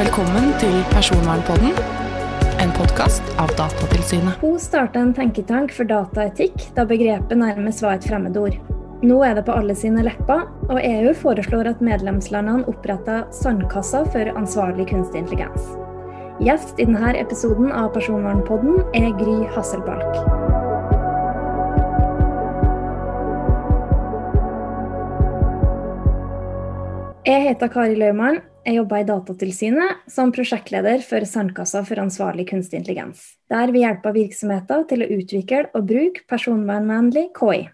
Velkommen til Personvernpodden, en podkast av Datatilsynet. Hun starta en tenketank for dataetikk da begrepet nærmest var et fremmedord. Nå er det på alle sine lepper, og EU foreslår at medlemslandene oppretter sandkasser for ansvarlig kunstig intelligens. Gjest i denne episoden av Personvernpodden er Gry Hasselbalk. Jeg heter Kari Løymann. Jeg jobber i Datatilsynet som prosjektleder for Sandkassa for ansvarlig kunstig intelligens. Der vi hjelper virksomheter til å utvikle og bruke personvernvennlig KI.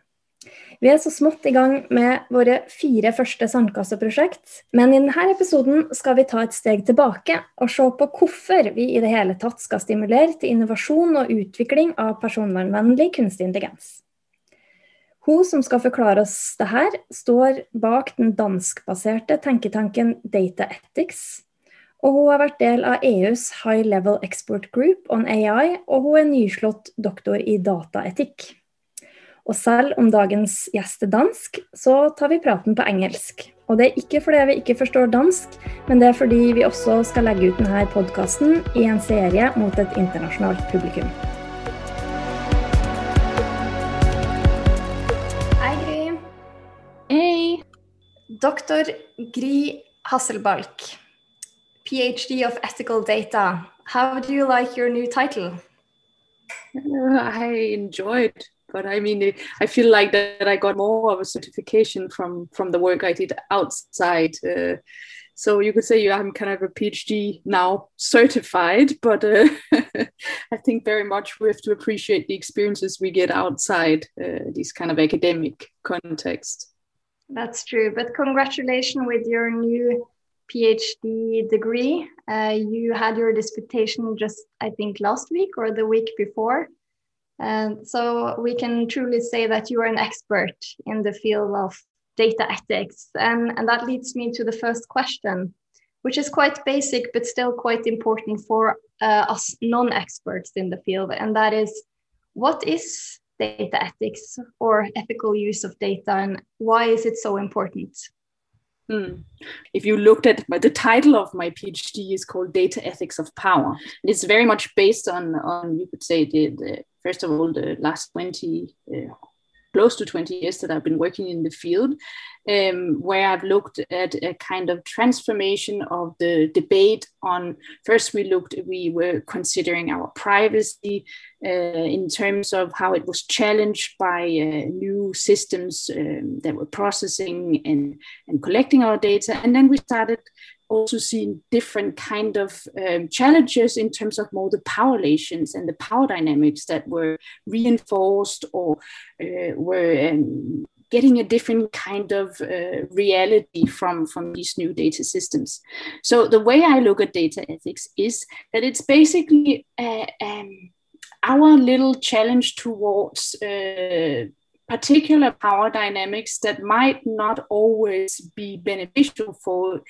Vi er så smått i gang med våre fire første sandkasseprosjekt, men i denne episoden skal vi ta et steg tilbake og se på hvorfor vi i det hele tatt skal stimulere til innovasjon og utvikling av personvernvennlig kunstig intelligens. Hun som skal forklare oss det her, står bak den danskbaserte tenketanken Data Ethics. Og hun har vært del av EUs High Level Export Group on AI, og hun er nyslått doktor i dataetikk. Og selv om dagens gjest er dansk, så tar vi praten på engelsk. Og det er ikke fordi vi ikke forstår dansk, men det er fordi vi også skal legge ut denne podkasten i en serie mot et internasjonalt publikum. Dr. Gry Hasselbalch, PhD of Ethical Data. How do you like your new title? Uh, I enjoyed, but I mean, I feel like that I got more of a certification from from the work I did outside. Uh, so you could say I'm kind of a PhD now certified, but uh, I think very much we have to appreciate the experiences we get outside uh, kind of academic context. That's true. But congratulations with your new PhD degree. Uh, you had your disputation just, I think, last week or the week before. And so we can truly say that you are an expert in the field of data ethics. And, and that leads me to the first question, which is quite basic, but still quite important for uh, us non experts in the field. And that is what is data ethics or ethical use of data and why is it so important? Hmm. If you looked at the title of my PhD is called Data Ethics of Power. It's very much based on, on you could say, the, the first of all, the last 20, uh, close to 20 years that I've been working in the field, um, where I've looked at a kind of transformation of the debate on first we looked we were considering our privacy uh, in terms of how it was challenged by uh, new systems um, that were processing and, and collecting our data. And then we started also seeing different kind of um, challenges in terms of more the power relations and the power dynamics that were reinforced or uh, were um, getting a different kind of uh, reality from, from these new data systems. So the way I look at data ethics is that it's basically uh, um, our little challenge towards uh, particular power dynamics that might not always be beneficial for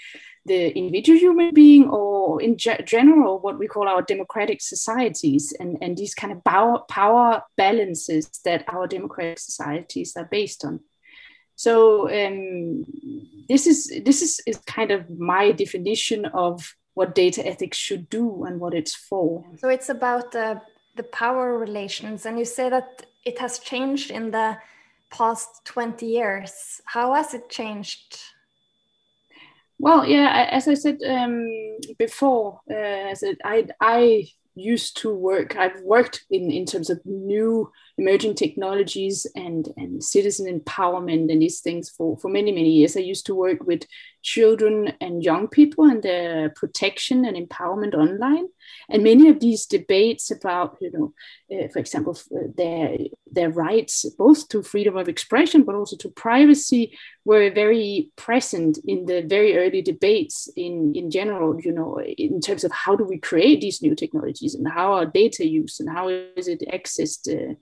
the individual human being or in ge- general what we call our democratic societies and, and these kind of power, power balances that our democratic societies are based on. So um, this is this is, is kind of my definition of what data ethics should do and what it's for. So it's about uh, the power relations. And you say that it has changed in the past 20 years how has it changed? Well, yeah, as I said um, before, uh, as I, I used to work, I've worked in, in terms of new emerging technologies and, and citizen empowerment and these things for, for many, many years. I used to work with children and young people and their protection and empowerment online. And many of these debates about, you know, uh, for example, uh, their, their rights both to freedom of expression, but also to privacy were very present in the very early debates in, in general, you know, in terms of how do we create these new technologies and how are data used and how is it accessed uh,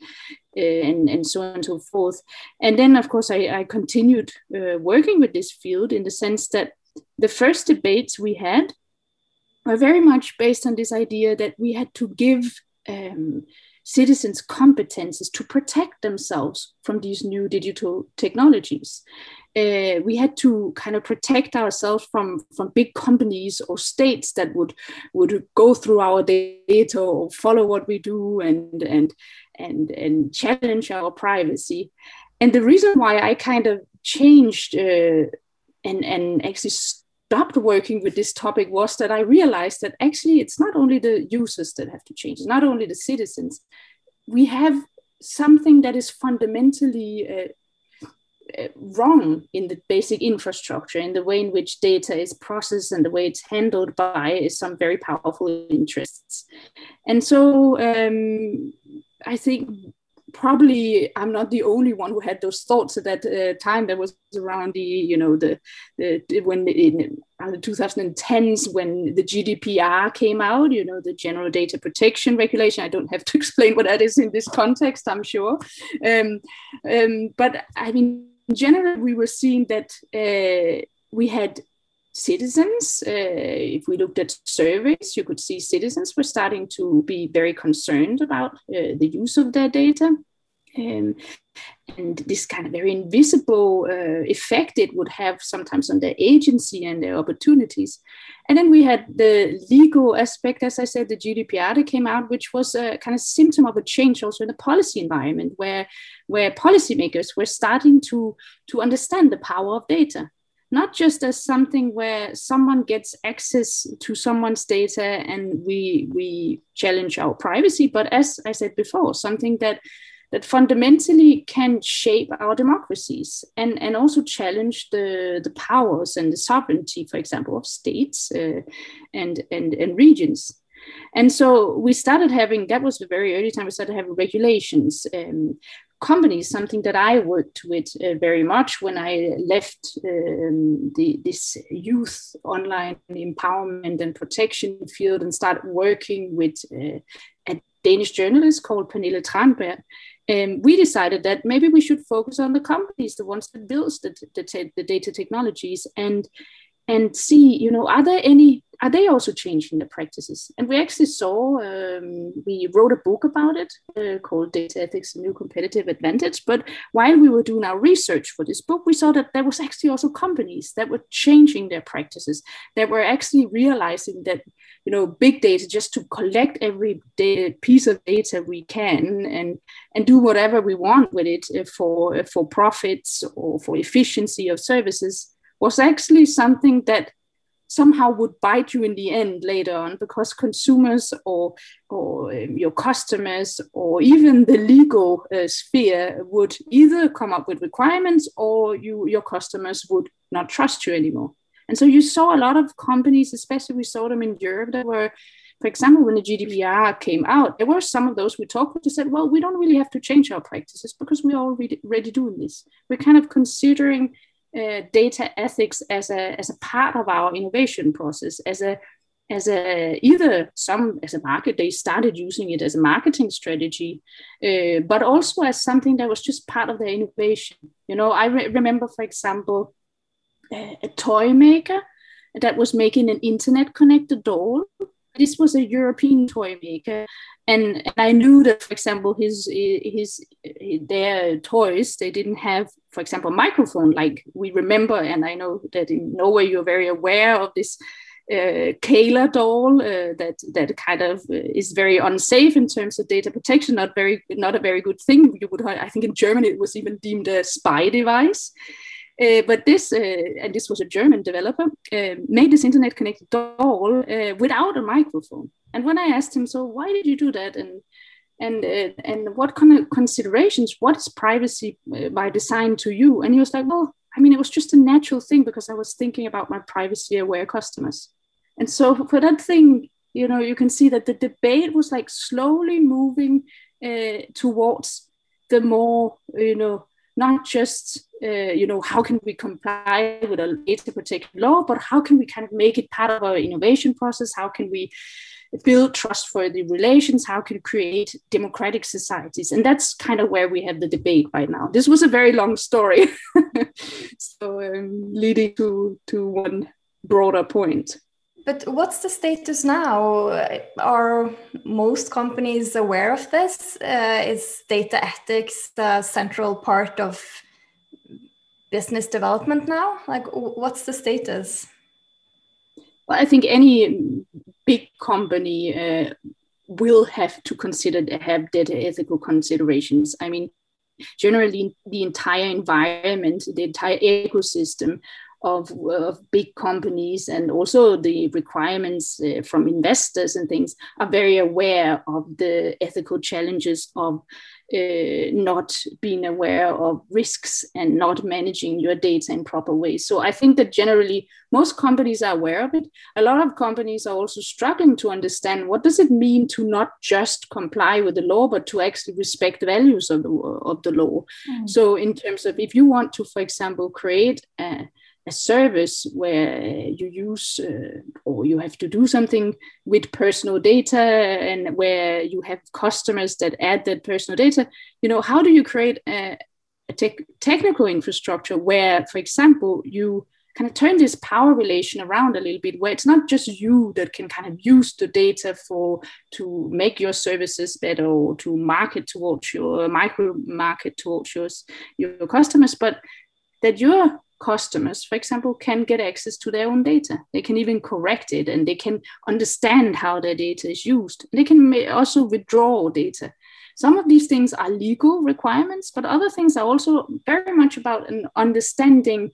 and, and so on and so forth. And then, of course, I, I continued uh, working with this field in the sense that the first debates we had were very much based on this idea that we had to give um, citizens competences to protect themselves from these new digital technologies. Uh, we had to kind of protect ourselves from from big companies or states that would would go through our data or follow what we do and and and and challenge our privacy. And the reason why I kind of changed uh, and and actually stopped working with this topic was that I realized that actually it's not only the users that have to change, it's not only the citizens. We have something that is fundamentally uh, wrong in the basic infrastructure, in the way in which data is processed and the way it's handled by some very powerful interests. And so um, I think probably I'm not the only one who had those thoughts at that uh, time. That was around the, you know, the, the when in the 2010s when the GDPR came out, you know, the General Data Protection Regulation. I don't have to explain what that is in this context, I'm sure. Um, um, but I mean, general, we were seeing that uh, we had citizens, uh, if we looked at surveys, you could see citizens were starting to be very concerned about uh, the use of their data. Um, and this kind of very invisible uh, effect it would have sometimes on their agency and their opportunities. And then we had the legal aspect, as I said, the GDPR that came out, which was a kind of symptom of a change also in the policy environment, where where policymakers were starting to to understand the power of data not just as something where someone gets access to someone's data and we we challenge our privacy but as i said before something that that fundamentally can shape our democracies and, and also challenge the, the powers and the sovereignty, for example, of states uh, and, and, and regions. And so we started having, that was the very early time, we started having regulations. Um, companies, something that I worked with uh, very much when I left um, the, this youth online empowerment and protection field and started working with uh, a Danish journalist called Pernille Tranberg. Um, we decided that maybe we should focus on the companies, the ones that build the, the, the data technologies, and and see, you know, are there any are they also changing the practices? And we actually saw, um, we wrote a book about it uh, called Data Ethics, a New Competitive Advantage. But while we were doing our research for this book, we saw that there was actually also companies that were changing their practices, that were actually realizing that, you know, big data, just to collect every data, piece of data we can and, and do whatever we want with it uh, for, for profits or for efficiency of services was actually something that somehow would bite you in the end later on because consumers or or um, your customers or even the legal uh, sphere would either come up with requirements or you your customers would not trust you anymore. And so you saw a lot of companies especially we saw them in europe that were for example when the gdpr came out there were some of those we talked who said well we don't really have to change our practices because we're already doing this. We're kind of considering uh, data ethics as a, as a part of our innovation process, as a as a either some as a market they started using it as a marketing strategy uh, but also as something that was just part of their innovation. You know i re- remember for example a, a toy maker that was making an internet connected doll this was a european toy maker and, and I knew that, for example, his his their toys they didn't have, for example, microphone like we remember. And I know that in Norway you're very aware of this uh, Cayla doll uh, that that kind of is very unsafe in terms of data protection. Not very not a very good thing. You would I think in Germany it was even deemed a spy device. Uh, but this, uh, and this was a German developer, uh, made this internet connected doll uh, without a microphone. And when I asked him, so why did you do that? And and uh, and what kind of considerations? What is privacy uh, by design to you? And he was like, well, I mean, it was just a natural thing because I was thinking about my privacy aware customers. And so for that thing, you know, you can see that the debate was like slowly moving towards the more, you know, not just uh, you know how can we comply with a data protection law but how can we kind of make it part of our innovation process how can we build trustworthy relations, how can create democratic societies. And that's kind of where we have the debate right now. This was a very long story, so um, leading to, to one broader point. But what's the status now? Are most companies aware of this? Uh, is data ethics a central part of business development now? Like, what's the status? Well, I think any big company uh, will have to consider have data ethical considerations. I mean, generally the entire environment, the entire ecosystem of, of big companies and also the requirements uh, from investors and things are very aware of the ethical challenges of uh, not being aware of risks and not managing your data in proper ways. So I think that generally most companies are aware of it. A lot of companies are also struggling to understand what does it mean to not just comply with the law, but to actually respect the values of the, of the law. Mm. So in terms of if you want to, for example, create a, a service where you use uh, or you have to do something with personal data and where you have customers that add that personal data. You know how do you create a, a te- technical infrastructure where for example you kind of turn this power relation around a little bit where it's not just you that can kind of use the data for to make your services better or to market towards your micro market towards your, your customers but that your customers, for example, can get access to their own data. They can even correct it and they can understand how their data is used. They can also withdraw data. Some of these things are legal requirements, but other things are also very much about an understanding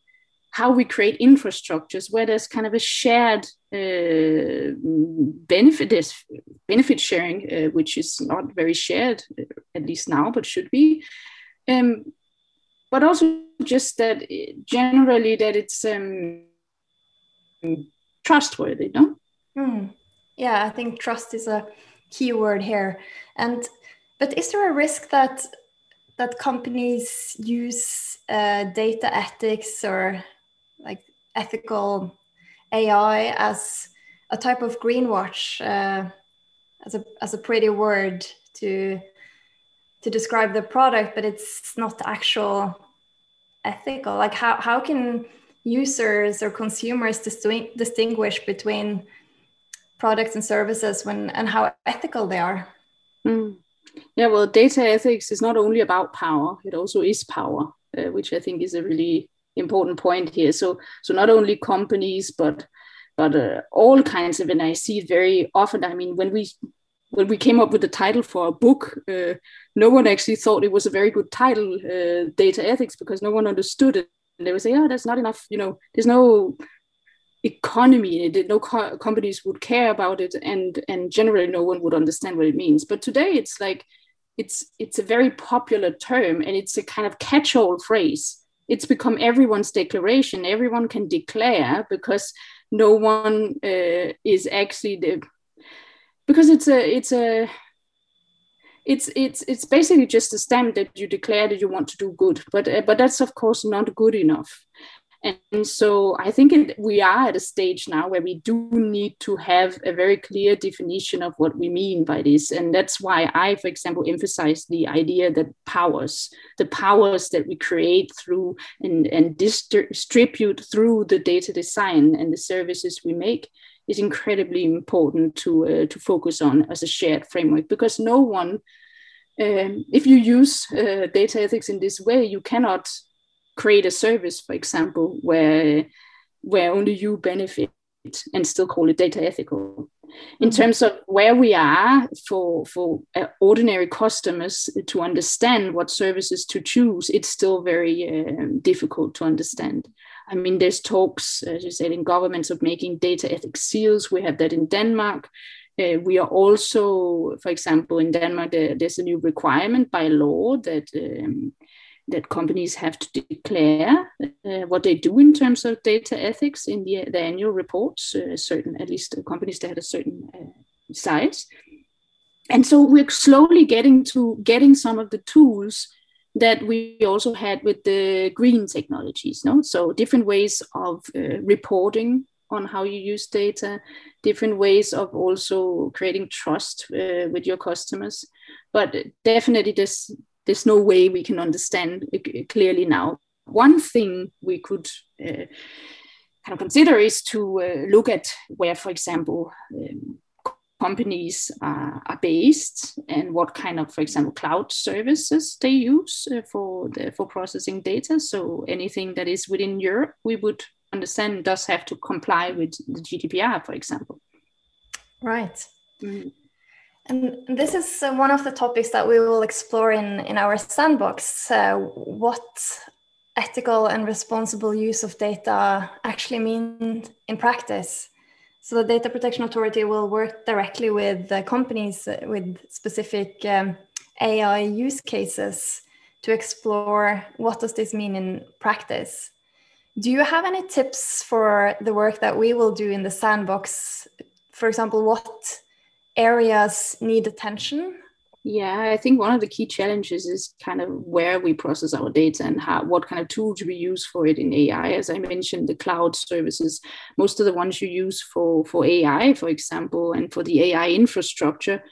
how we create infrastructures where there's kind of a shared uh, benefit, benefit sharing, uh, which is not very shared, at least now, but should be. Um, but also just that generally that it's um, trustworthy, no? Mm. Yeah, I think trust is a key word here. And but is there a risk that that companies use uh, data ethics or like ethical AI as a type of greenwash, uh, as a as a pretty word to to describe the product, but it's not actual ethical. Like how how can users or consumers distinguish between products and services when and how ethical they are? Mm. Yeah, well, data ethics is not only about power; it also is power, uh, which I think is a really important point here. So, so not only companies, but but uh, all kinds of, and I see it very often. I mean, when we when we came up with the title for a book, uh, no one actually thought it was a very good title, uh, data ethics, because no one understood it. And they would say, "Oh, there's not enough. You know, there's no economy in it. No co- companies would care about it, and and generally no one would understand what it means." But today, it's like it's it's a very popular term, and it's a kind of catch-all phrase. It's become everyone's declaration. Everyone can declare because no one uh, is actually the because it's a it's a it's it's it's basically just a stamp that you declare that you want to do good but uh, but that's of course not good enough. And so i think it, we are at a stage now where we do need to have a very clear definition of what we mean by this. And that's why i for example emphasize the idea that powers the powers that we create through and, and distribute through the data design and the services we make is incredibly important to uh, to focus on as a shared framework because no one um, if you use uh, data ethics in this way you cannot create a service for example where where only you benefit and still call it data ethical in mm-hmm. terms of where we are for for uh, ordinary customers to understand what services to choose it's still very uh, difficult to understand I mean, there's talks, as you said, in governments of making data ethics seals. We have that in Denmark. Uh, we are also, for example, in Denmark, there, there's a new requirement by law that um, that companies have to declare uh, what they do in terms of data ethics in the, the annual reports. Uh, certain, at least, companies that had a certain uh, size. And so we're slowly getting to getting some of the tools that we also had with the green technologies no so different ways of uh, reporting on how you use data, different ways of also creating trust uh, with your customers. But definitely, there's there's no way we can understand clearly now. One thing we could uh, kind of consider is to uh, look at where, for example, um, companies are, are, based and what kind of, for example, cloud services they use uh, for the, for processing data. So anything that is within Europe, we would understand does have to comply with the GDPR, for example. Right. Mm. And this is uh, one of the topics that we will explore in, in our sandbox. Uh, what ethical and responsible use of data actually mean in practice? So the Data Protection Authority will work directly with companies with specific um, AI use cases to explore what does this mean in practice. Do you have any tips for the work that we will do in the sandbox? For example, what areas need attention? Yeah, I think one of the key challenges is kind of where we process our data and how what kind of tools we use for it in AI. As I mentioned, the cloud services, most of the ones you use for for AI, for example, and for the AI infrastructure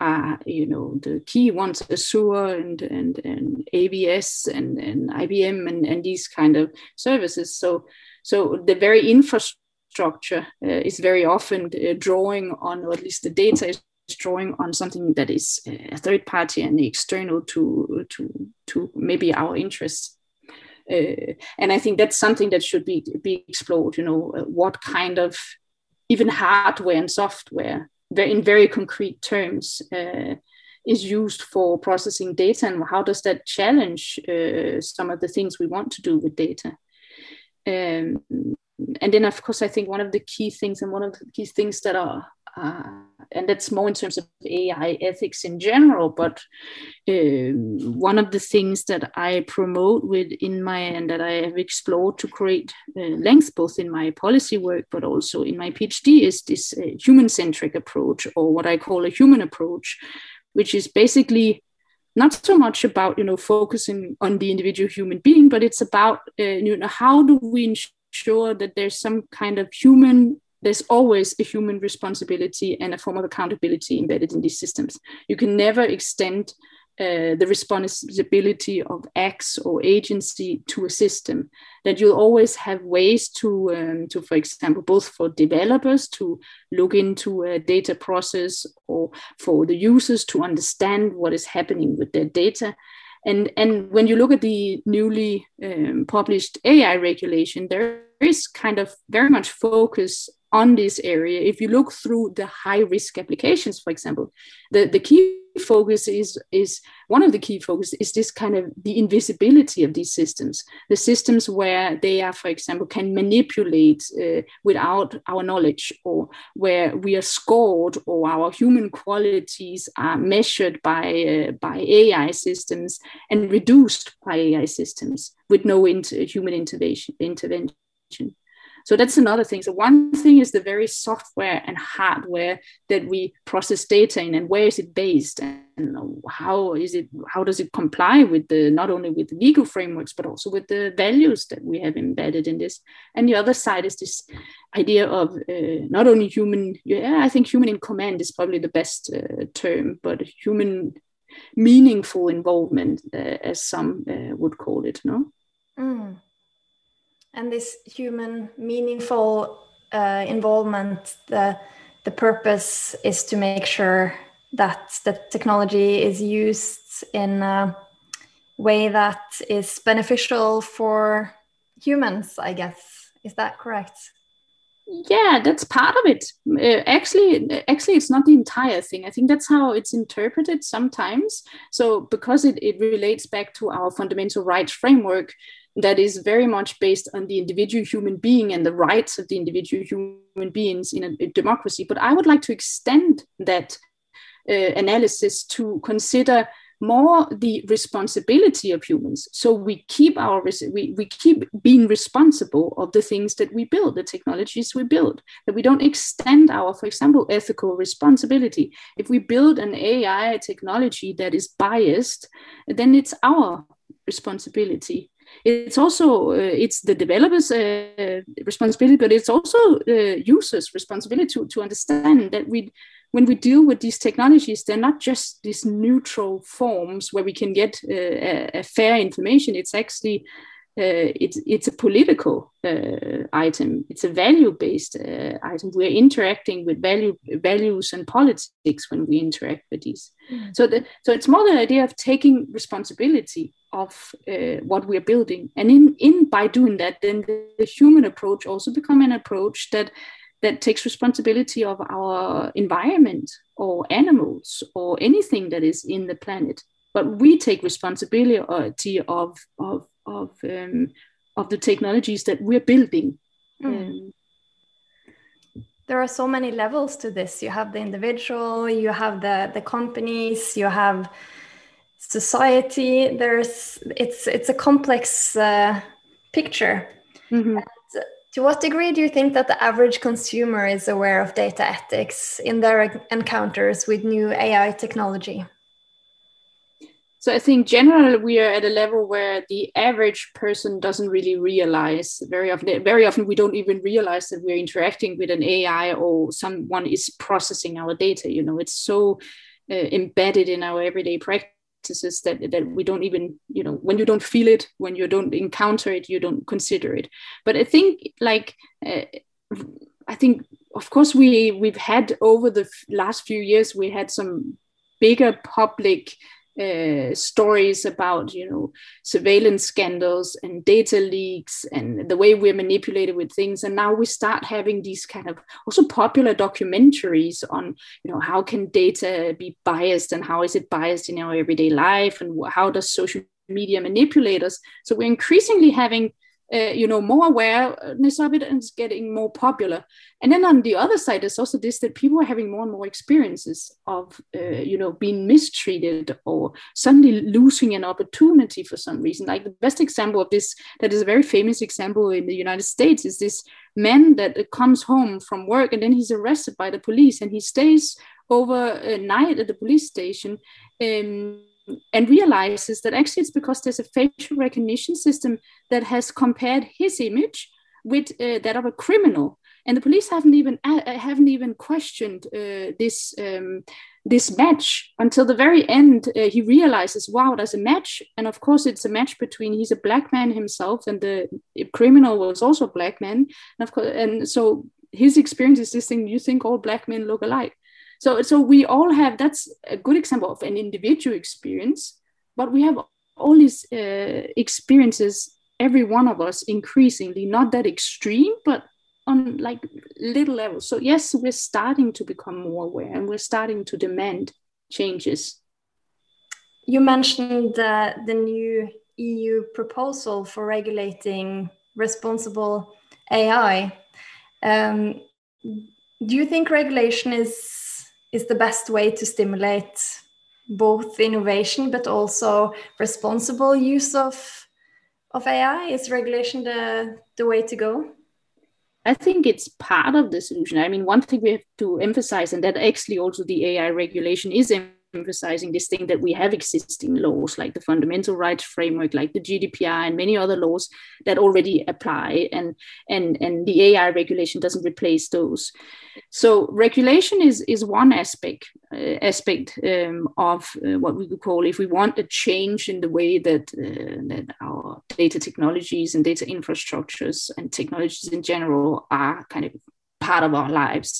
are you know the key ones Azure and and and AWS and and IBM and and these kind of services. So so the very infrastructure uh, is very often uh, drawing on, or at least the data is drawing on something that is a third party and external to to to maybe our interests. Uh, and I think that's something that should be be explored. You know, uh, what kind of even hardware and software, in very concrete terms, uh, is used for processing data, and how does that challenge uh, some of the things we want to do with data? Um, and then, of course, I think one of the key things, and one of the key things that are uh, and that's more in terms of AI ethics in general. But uh, one of the things that I promote with in my and that I have explored to create uh, length both in my policy work but also in my PhD is this uh, human-centric approach, or what I call a human approach, which is basically not so much about you know focusing on the individual human being, but it's about uh, you know how do we ensure that there's some kind of human there's always a human responsibility and a form of accountability embedded in these systems. You can never extend uh, the responsibility of acts or agency to a system that you'll always have ways to um, to for example both for developers to look into a data process or for the users to understand what is happening with their data and and when you look at the newly um, published ai regulation there is kind of very much focus on this area. If you look through the high risk applications, for example, the, the key focus is is one of the key focus is this kind of the invisibility of these systems the systems where they are for example can manipulate uh, without our knowledge or where we are scored or our human qualities are measured by uh, by ai systems and reduced by ai systems with no inter- human intervention intervention so that's another thing. So one thing is the very software and hardware that we process data in, and where is it based, and how is it? How does it comply with the not only with the legal frameworks but also with the values that we have embedded in this? And the other side is this idea of uh, not only human. Yeah, I think human in command is probably the best uh, term, but human meaningful involvement, uh, as some uh, would call it. No. Mm and this human meaningful uh, involvement the the purpose is to make sure that the technology is used in a way that is beneficial for humans i guess. Is that correct? Yeah that's part of it. Uh, actually actually it's not the entire thing. I think that's how it's interpreted sometimes. So because it, it relates back to our fundamental rights framework that is very much based on the individual human being and the rights of the individual human beings in a, a democracy. But I would like to extend that uh, analysis to consider more the responsibility of humans so we keep our we, we keep being responsible of the things that we build the technologies we build that we don't extend our for example ethical responsibility if we build an ai technology that is biased then it's our responsibility it's also uh, it's the developers uh, responsibility but it's also users responsibility to, to understand that we when we deal with these technologies they're not just these neutral forms where we can get uh, a, a, fair information. It's actually uh, it's it's a political uh, item. It's a value based uh, item. We're interacting with value values and politics when we interact with these. Mm. So the, so it's more the idea of taking responsibility of uh, what we're building, and in in by doing that, then the, the human approach also become an approach that that takes responsibility of our environment or animals or anything that is in the planet but we take responsibility of of of um, of the technologies that we're building. Mm. Um, there are so many levels to this. You have the individual, you have the the companies, you have society. There's it's it's a complex uh, picture. Mm-hmm. To what degree do you think that the average consumer is aware of data ethics in their encounters with new AI technology? So I think generally we are at a level where the average person doesn't really realize very often. Very often we don't even realize that we're interacting with an AI or someone is processing our data. You know, it's so uh, embedded in our everyday practices that that we don't even you know when you don't feel it, when you don't encounter it, you don't consider it. But I think like. Uh, I think, of course, we we've had over the last few years we had some bigger public uh, stories about you know surveillance scandals and data leaks and the way we're manipulated with things. And now we start having these kind of also popular documentaries on you know how can data be biased and how is it biased in our everyday life and how does social media manipulate us? So we're increasingly having uh, you know more awareness of it and it's getting more popular. And then on the other side there's also this that people are having more and more experiences of uh, you know being mistreated or suddenly losing an opportunity for some reason. Like the best example of this that is a very famous example in the united states is this man that comes home from work and then he's arrested by the police and he stays over a night at the police station um, and realizes that actually it's because there's a facial recognition system that has compared his image with uh, that of a criminal. And the police haven't even uh, uh haven't even questioned uh, this um, this match until the very end uh, he realizes wow there's a match. And of course it's a match between he's a black man himself and the criminal was also a black man. And of course and so his experience is this thing you think all black men look alike so so we all have that's a good example of an individual experience but we have all these uh, experiences every one of us increasingly not that extreme but on like little levels. So yes we're starting to become more aware and we're starting to demand changes. You mentioned the, the new eu proposal for regulating responsible ai um, do you think regulation is is the best way to stimulate both innovation but also responsible use of of AI? Is regulation the the way to go? I think it's part of the solution. I mean, one thing we have to emphasize, and that actually also the AI regulation is emphasizing this thing that we have existing laws like the fundamental rights framework like the gdpr and many other laws that already apply and and and the ai regulation doesn't replace those. So regulation is is one aspect uh, aspect um, of uh, what we could call if we want a change in the way that uh, that our data technologies and data infrastructures and technologies in general are kind of part of our lives.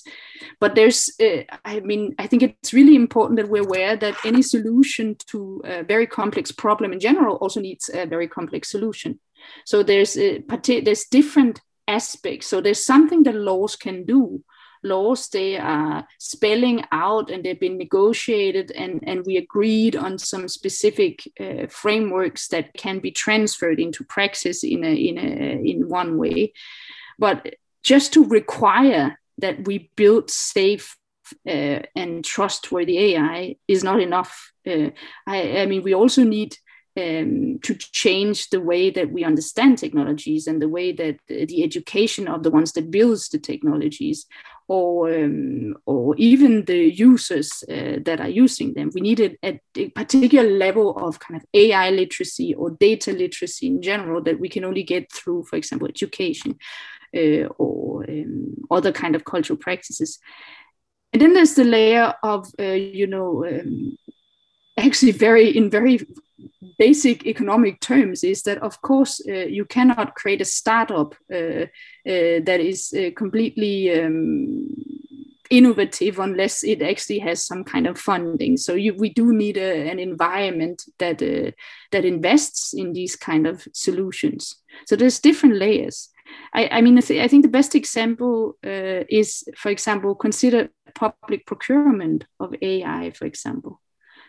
But there's, uh, I mean, I think it's really important that we're aware that any solution to a very complex problem in general also needs a very complex solution. So there's a, there's different aspects. So there's something that laws can do. Laws they are spelling out and they've been negotiated and, and we agreed on some specific uh, frameworks that can be transferred into practice in a in a in one way. But just to require that we build safe uh, and trustworthy AI is not enough. Uh, I, I, mean, we also need um, to change the way that we understand technologies and the way that the education of the ones that builds the technologies or um, or even the users uh, that are using them. We need a, a, particular level of kind of AI literacy or data literacy in general that we can only get through, for example, education or um, other kind of cultural practices. And then there's the layer of uh, you know um, actually very in very basic economic terms is that of course uh, you cannot create a startup uh, uh, that is completely um, innovative unless it actually has some kind of funding. So you, we do need a, an environment that that invests in these kind of solutions. So there's different layers I, I mean, I, th- I, think the best example uh, is, for example, consider public procurement of AI, for example.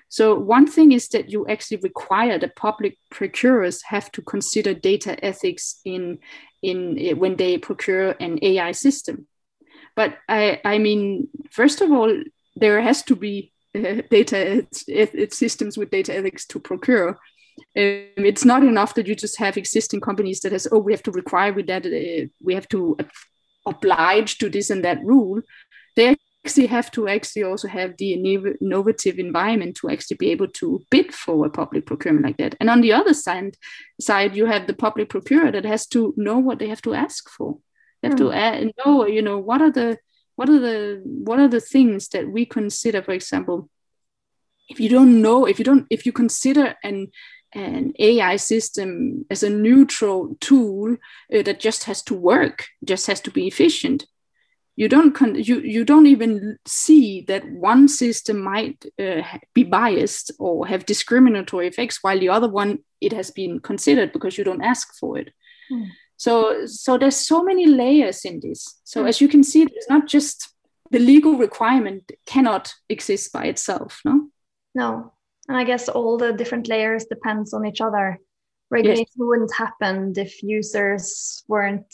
So one thing is that you actually require the public procurers have to consider data ethics in in eh, when they procure an AI system. But I I mean, first of all, there has to be uh, data eth- systems with data ethics to procure. Um, it's not enough that you just have existing companies that has oh we have to require with that uh, we have to oblige to this and that rule. They actually have to actually also have the innovative environment to actually be able to bid for a public procurement like that. And on the other side, side you have the public procurer that has to know what they have to ask for. They have mm. to hmm. know, you know, what are the what are the what are the things that we consider, for example, if you don't know, if you don't, if you consider an an AI system as a neutral tool uh, that just has to work, just has to be efficient, you don't con- you you don't even see that one system might uh, be biased or have discriminatory effects while the other one it has been considered because you don't ask for it. Mm. so so there's so many layers in this. So mm. as you can see it's not just the legal requirement cannot exist by itself no? No and i guess all the different layers depends on each other regulation yes. wouldn't happen if users weren't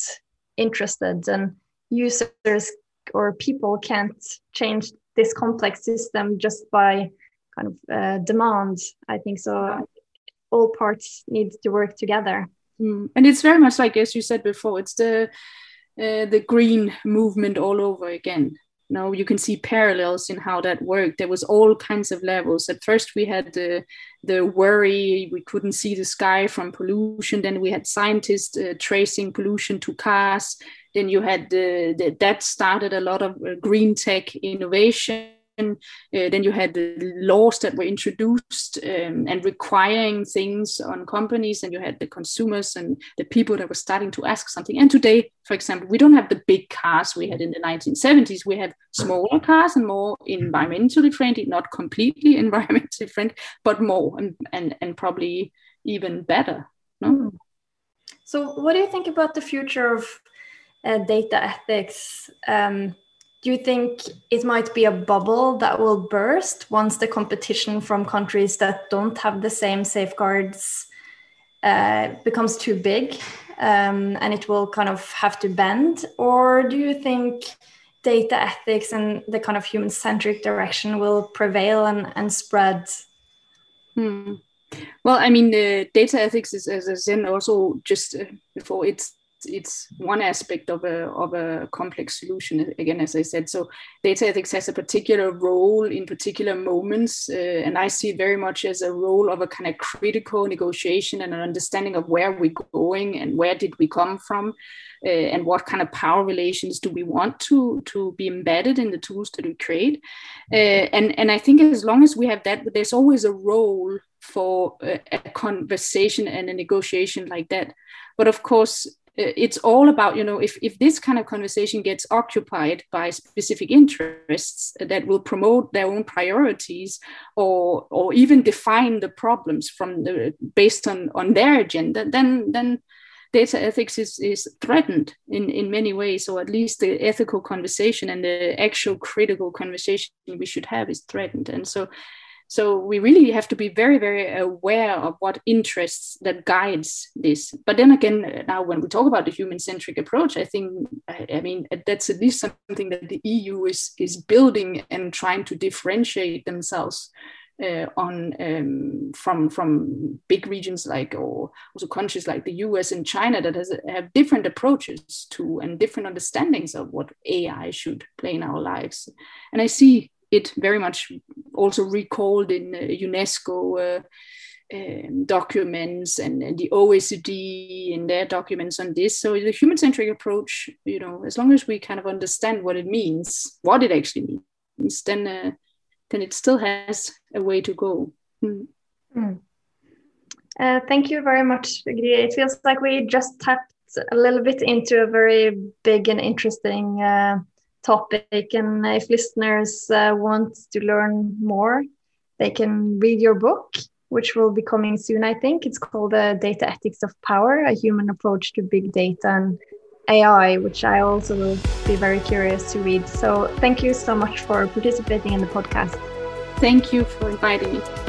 interested and users or people can't change this complex system just by kind of uh, demand. I think so. All parts need to work together. Mm. And it's very much like as you said before, it's the uh, the green movement all over again. Now you can see parallels in how that worked. There was all kinds of levels. At first, we had the the worry we couldn't see the sky from pollution. Then we had scientists uh, tracing pollution to cars. Then you had the, the that started a lot of uh, green tech innovation uh, then you had the laws that were introduced um, and requiring things on companies, and you had the consumers and the people that were starting to ask something. And today, for example, we don't have the big cars we had in the 1970s. We have smaller cars and more environmentally friendly, not completely environmentally friendly, but more and, and, and probably even better. No? Hmm. So, what do you think about the future of uh, data ethics? Um, do you think it might be a bubble that will burst once the competition from countries that don't have the same safeguards uh, becomes too big um, and it will kind of have to bend? Or do you think data ethics and the kind of human centric direction will prevail and, and spread? Hmm. Well, I mean, uh, data ethics is, as I said, also just uh, before it's it's one aspect of a of a complex solution again as i said. So data ethics has a particular role in particular moments uh, and i see it very much as a role of a kind of critical negotiation and an understanding of where we're going and where did we come from uh, and what kind of power relations do we want to to be embedded in the tools that we create. Uh, and and i think as long as we have that there's always a role for a, a conversation and a negotiation like that. But of course Uh, it's all about you know if, if this kind of conversation gets occupied by specific interests that will promote their own priorities or or even define the problems from the based on on their agenda then then data ethics is, is threatened in, in many ways, or at least the ethical conversation and the actual critical conversation we should have is threatened. And so so we really have to be very, very aware of what interests that guides this. But then again, now when we talk about the human-centric approach, I think, I, mean, that's at least something that the EU is is building and trying to differentiate themselves uh, on um, from from big regions like or also countries like the US and China that has have different approaches to and different understandings of what AI should play in our lives. And I see it very much also recalled in uh, UNESCO. Uh, um, documents and, and, the OECD in their documents on this. So the human-centric approach, you know, as long as we kind of understand what it means, what it actually means, then uh, then it still has a way to go. Mm. Mm. Uh, thank you very much, It feels like we just tapped a little bit into a very big and interesting uh, topic. And if listeners uh, want to learn more, they can read your book, which will be coming soon, I think. It's called The Data Ethics of Power A Human Approach to Big Data and AI, which I also will be very curious to read. So thank you so much for participating in the podcast. Thank you for inviting me.